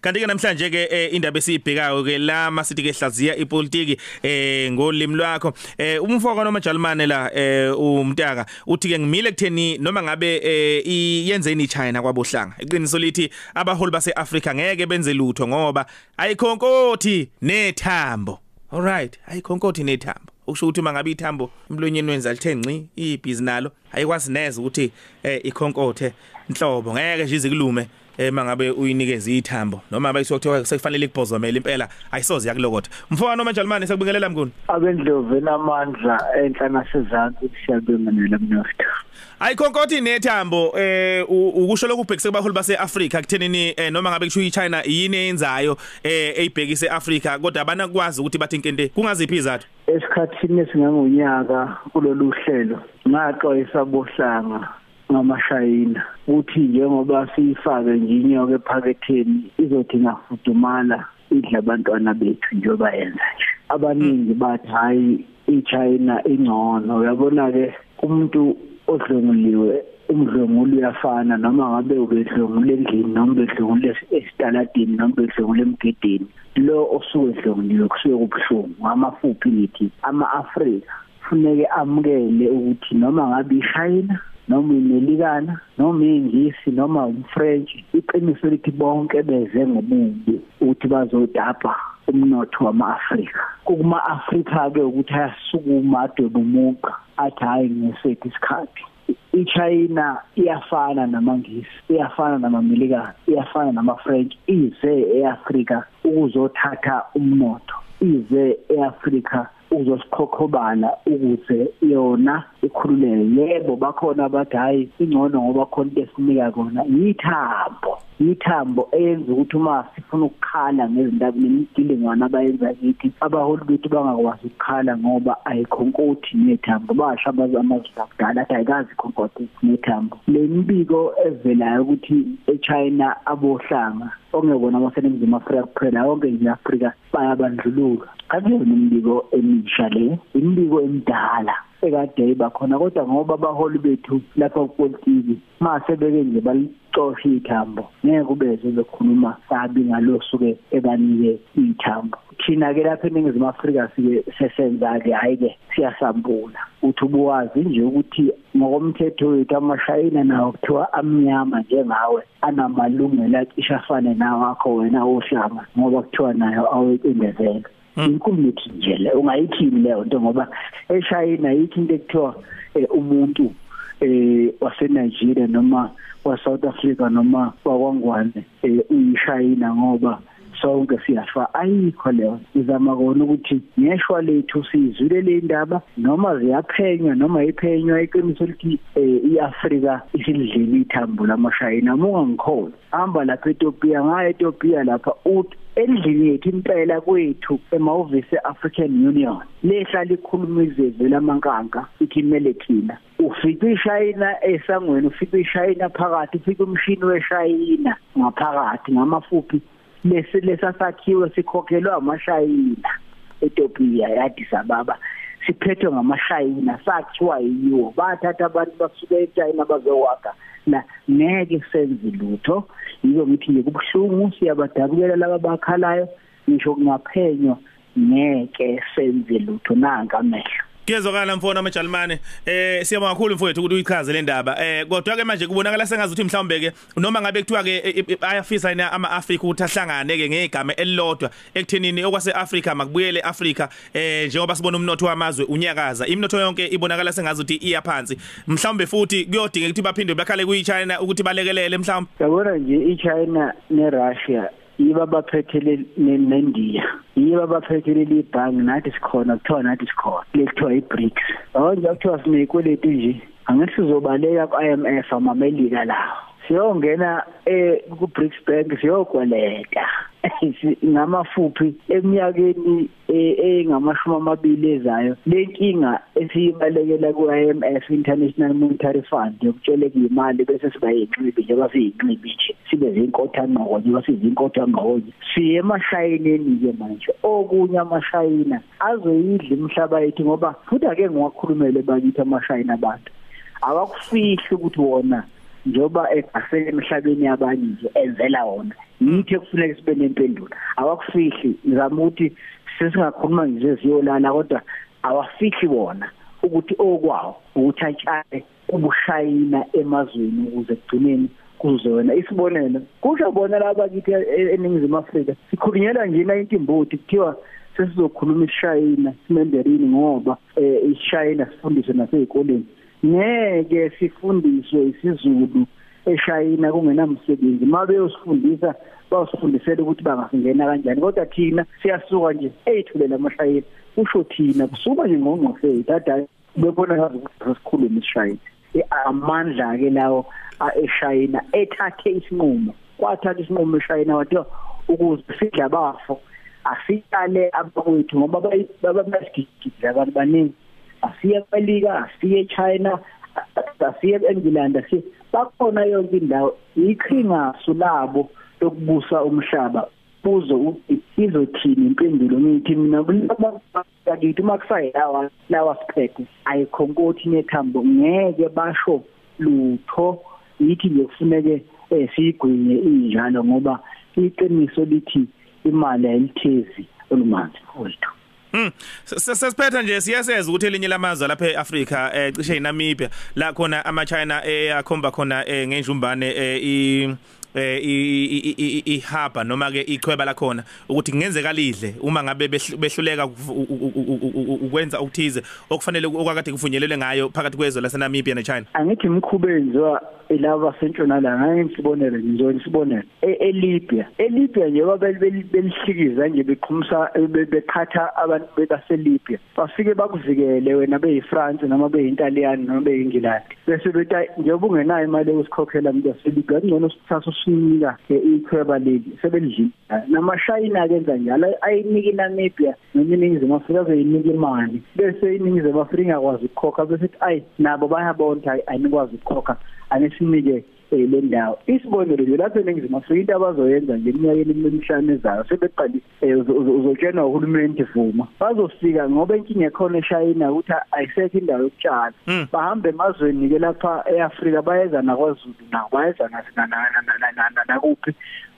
kanti ke namhlanje ke eh, indaba esiyibhekayo ke la masithi ke hlaziya ipolitiki eh ngolimi lwakho. Eh umfoko noma Jalimane la eh umntaka uthi ke ngimile kutheni noma ngabe eh iyenzeni iChina kwabohlanga? Iqiniso lithi abaholi baseAfrika ngeke benze lutho ngoba ayikhonkoti nethambo. Alright ayikhonkoti nethambo. Ukusho ukuthi mangabe ithambo emlonyeni wenza lithe ngci ibhizi nalo ayikwazi neze ukuthi eh ikhonkothe inhlobo ngeke nje izikulume mangabe uyinikeza ithambo noma bayisuka kuthiwa sekufanele ikubhozomela impela ayisoze yakulokotha mfowethu noma Jalimane sekubingelela mnguni? Abendlovu enamandla enhlana sezantsi siyabingelela mnofto ayikhonkoti nethambo eh u- ukusho lokubhekise kubaholi baseAfrika kuthenini eh, noma ngabe kusho iChina yini eyenzayo eh eyibhekise eAfrika kodwa abanakwazi ukuthi bathi inkente kungaziphi izathu? Esikhathini esingangonyaka kulolu hlelo ngaxwayisa bohlanga ngamashayina. Ukuthi njengoba siyifake nje inyoka ephaketheni izothi ngafudumala idla abantwana bethu njengoba yenza nje. Abaningi bathi hayi iChina ingcono. Uyabona ke umuntu odlunguliwe umdlungulo uyafana noma ngabe ubedlungule endlini noma ubedlungule esitaladini noma ubedlungule emgedeni lo osuke edlunguliwe kusuke kubhlungu ngamafuphi ngithi? ama-Afrika. Kufuneke amukele ukuthi noma ngabe iShayina noma imelikana noma ingisi noma umfrench iqiniso lithi bonke beze ngobubi ukuthi bazodapha umnotho wama-Afrika. kuma-Afrika ke ukuthi ayasukuma adwebumuqa athi hayi ngesethu isikhathi. iChina iyafana namangisi iyafana namamelikana iyafana namafrench ize eAfrika ukuzothatha umnotho ize eAfrika uzosikhokobala ukuze yona ikhululeke. Yebo bakhona abathi hayi ingcono ngoba khona into esinika kona yithambo. Yithambo eyenza ukuthi uma sifuna ukukhala ngezindaba nemidilingwana abayenza kithi abaholi bethu bangakwazi ukukhala ngoba ayikhonkoti nethambo. Basho abazamazwi akudala athi ayikazi ikhonkoti nethambo. Le mbiko evelayo ukuthi eChina abohlanga ongekona abaseningizimu Afrika kuphela yonke nje Afrika bayabandlululwa. Akuyona imbiko emisha le imbiko emidala ekade ibakhona kodwa ngoba abaholi bethu lapha kupolitiki mase beke nje balicosha ithambo ngeke kubeze bekhuluma sabi ngalosuke ebanike ithambo. Thina ke lapha eningizimu Afrika sike sesenza ke hayi ke siyasambula uthi ubuwazi nje ukuthi ngokomthetho wethu amashayina nawo kuthiwa amnyama njengawe anamalungelo acisha afane nawakho wena ohlanga ngoba kuthiwa nayo awencindezelo inkulu yethu nje le ungayithini leyo nto ngoba eShayina yithi into ekuthiwa eh, umuntu eh waseNigeria noma waSouth Africa noma wakwangwane eh uyishayina ngoba sonke siyafa. Ayikho leyo. Izama kona ukuthi ngeshwa lethu sizwile le ndaba noma ziyaphenywa noma iphenywa iqiniso lithi eh, iAfrika isidlile ithambo lamashayina munga ngikhona hamba lapha eTopia ngaya eTopia lapha uthi endlini yethu impela kwethu emahhovisi eAfrican Union. Lehlala ikhuluma izizwe lamankanka ithi imele thina ufika iShayina esangweni ufika iShayina phakathi ufika umshini weShayina ngaphakathi ngamafuphi lesi lesasakhiwe sikhokhelwa amashayina. eTopia yaDis Ababa siphethwe ngamashayina sakhiwa yiwo. Bathatha abantu basuka eChina bazowaka la ngeke senze lutho. Yizo ngithi nje kubuhlungu siyabadabukela laba bakhalayo ngisho kungaphenywa ngeke senze lutho nanka amehlo Kuyezwakala mfowethu amajalimane eh siyabonga kakhulu mfowethu ukuthi uyichaze le ndaba. Eh kodwa ke manje kubonakala sengazi ukuthi mhlawumbe ke noma ngabe kuthiwa ke ayafisa ina ama Africa ukuthi ahlangane ke ngegama elilodwa ekuthenini okwase Africa makubuyele Africa eh njengoba sibona umnotho wamazwe unyakaza. Imnotho yonke ibonakala sengazi ukuthi iya phansi. Mhlawumbe futhi kuyodinga ukuthi baphinde bakhale kuyiChina ukuthi balekelele mhlawumbe. Yabona nje iChina neRussia yiba baphethele neNdiya yiba baphethele libhangi nathi sikhona kuthiwa nathi sikhona lekuthiwa iBRICS yonke kuthiwa sinekweletu nje angithi sizobaleka ku-IMF amamelika lawo siyongena eh ku-BRICS Bank siyokweleta ngamafuphi eminyakeni engamashumi amabili ezayo. Lenkinga esiyibalekela ku-IMF International Monetary Fund yokutsheleka imali bese siba yinqibi njengoba siyinqibi nje. Sibe zinkotha ngqo njengoba sizinkotha ngqo siye emashayineni ke manje. Okunye amashayina azoyidla imhlaba yethu ngoba futhi ake ngiwakhulumele bakithi amashayina abantu awakufihli ukuthi wona njoba egasele emhlabeni yabanye nje enzela wona yithi ekufuneka sibe nempendulo. Awakufihli ngizama ukuthi sesingakhuluma nje ziyolala kodwa awafihli wona ukuthi okwawo ukuthi atshale ubushayina emazweni ukuze kugcineni kuzona isibonelo. Kusho bona laba kithi eningizimu Afrika sikhulunyelwa nje na intimbuti kuthiwa sesizokhuluma isishayina simenderini ngoba isishayina sifundiswe nasezikoleni ngeke sifundiswe isizulu eShayina kungenamsebenzi. Mabe yosifundisa bawusifundisela ukuthi bangasingena kanjani. Kodwa thina siyasuka nje eyithulela amashayina kusho thina kusuka nje ngongqofe dada bebona ngazi ukuthi sikhulume isishayina amandla ke lawo eShayina ethathe isinqumo. Kwathatha isinqumo eShayina wathiwa ukuze sidla bafo asitale abakwethu ngoba babasigigidla abantu baningi. Asiye eMelika asiye eChina asiye eNgland asiye bakhona yonke indawo. Iqhingasu labo lokubusa umhlaba buzo ukuthi izothini impendulo ngithi mina bakithi makusayilawa lawa siphethe ayikhonkoti nethambo ngeke basho lutho. Yithi nje kufuneke siyigwinye injalo ngoba iqiniso lithi imali ayilithezi olumanzi wethu Mm sesiphetha nje siyaseza ukuthi elinye lamazwe lapha eAfrika eh cishe eNamibia la khona ama China eyakhomba khona ngenjumbane i eh ihaba noma ke ichweba la khona ukuthi kungenzeka lidle uma ngabe behluleka ukwenza ukuthize okufanele okwakade kuvunyelwe ngayo phakathi kwezwe laseNamibia neChina. Angithi imkhubo enziwa laba sentshonalanga ngeke sibonele ngizona sibonele eLibya. eLibya nje babelihlikiza nje beqhumisa beqhatha abantu bebaseLibya bafike bakuvikele wena beyiFrance noma beyintaliyani noma beyingilandi. Bese bethi njengoba ungenayo imali yokusikhokhela umuntu waseLibya kungcono sithatha usinika ichweba leli sebelidlile namashayina kenza njalo ayinika iNamibia noma iningizimu Afrika beyinika imali. Bese iningizimu Afrika ingakwazi ukukhokha bese ayi nabo bayabona ayinikwazi ukukhokha anesinike le ndawo isibonelo nje lapho eningizimu Afrika into abazoyenza nje eminyakeni emihlanu ezayo sebeqalise uzotshena uhulumeni vuma. Bazofika ngoba inkinga ekhona eShayina ukuthi ayisekho indawo yokutshala. Bahambe emazweni ke lapha eAfrika bayeza naKwaZulu nawo bayeza nakuphi.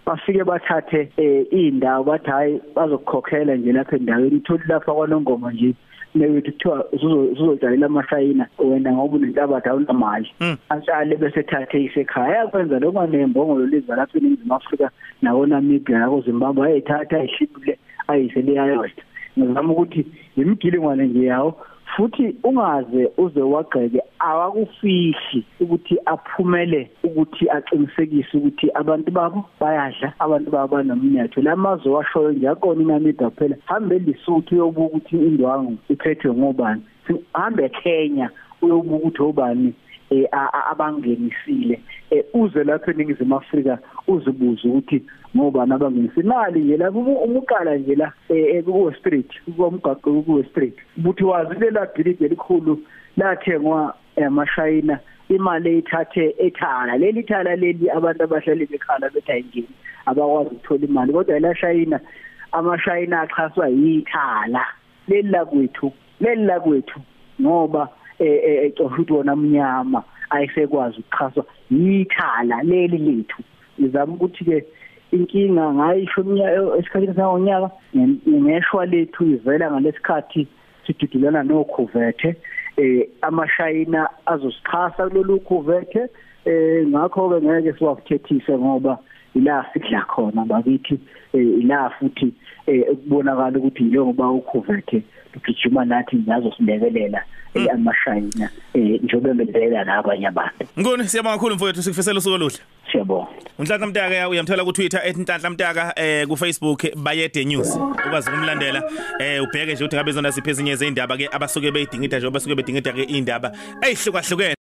Bafike bathathe indawo bathi hayi bazokukhokhela nje lapha endaweni. Itholi lapha kwanongoma nje newethu kuthiwa uzotshalela amashayina wena ngoba unenhlabathi awunamali atshale bese thathe isekhaya yakwenza lokho nembongolo liza lapha eNingizimu Afrika nako Namibia nako Zimbabwe ayithatha ayishibule ayisele yayodwa ngizama ukuthi imigilingwane nje yawo futhi ungaze uze wagqeke awakufihli ukuthi aphumele ukuthi aqinisekise ukuthi abantu babo bayadla abantu babo banomnyatho lamazwe washoyo nje akona inamida kuphela hambe eLesotho uyobuka ukuthi indwangu iphethwe ngobani? Hambe eKenya uyobuka ukuthi obani? Abangenisile. Uze lapha eningizimu Afrika uzibuza ukuthi ngobani abangenisa imali nje lapho umuqala nje la ku street kumgaqo ku street. Buthi wazi lela bhilidi elikhulu lathengwa amashayina imali eyithathe ethala. Leli thala leli abantu abahlala bekhala bethi ayingeni abakwazi ukuthola imali. Kodwa la shayina amashayina axhaswa yithala. Leli la kwethu leli la kwethu ngoba ecosha ukuthi wona mnyama. Ayisekwazi ukuxhaswa. Yithala leli lethu. Ngizama ukuthi ke inkinga ngayisho esikhathini sangonyaka ngeshwa lethu ivela ngalesikhathi sidudulana nokhuvethe eh amashayina azosixhasa kulolu khuvethe eh ngakho ke ngeke siwakuthethise ngoba ila sidla khona bakithi ila futhi ukubonakala ukuthi njengoba ukhuvethe ugijima nathi ngazo silekelela amashayina njengoba belela nabanye abantu. Ngone siyabonga kakhulu mfowethu sikufisela usuku oluhle. Siyabonga. Unhlanhla Mtaka uyamthola ku Twitter @nhlanhla Mtaka eh ku Facebook Bayede News. Ukwazi kumlandela eh ubheke nje ukuthi ngabe zona siphe ezinye izindaba ke abasuke beyidingida nje abasuke bedingida ke indaba eyihlukahlukene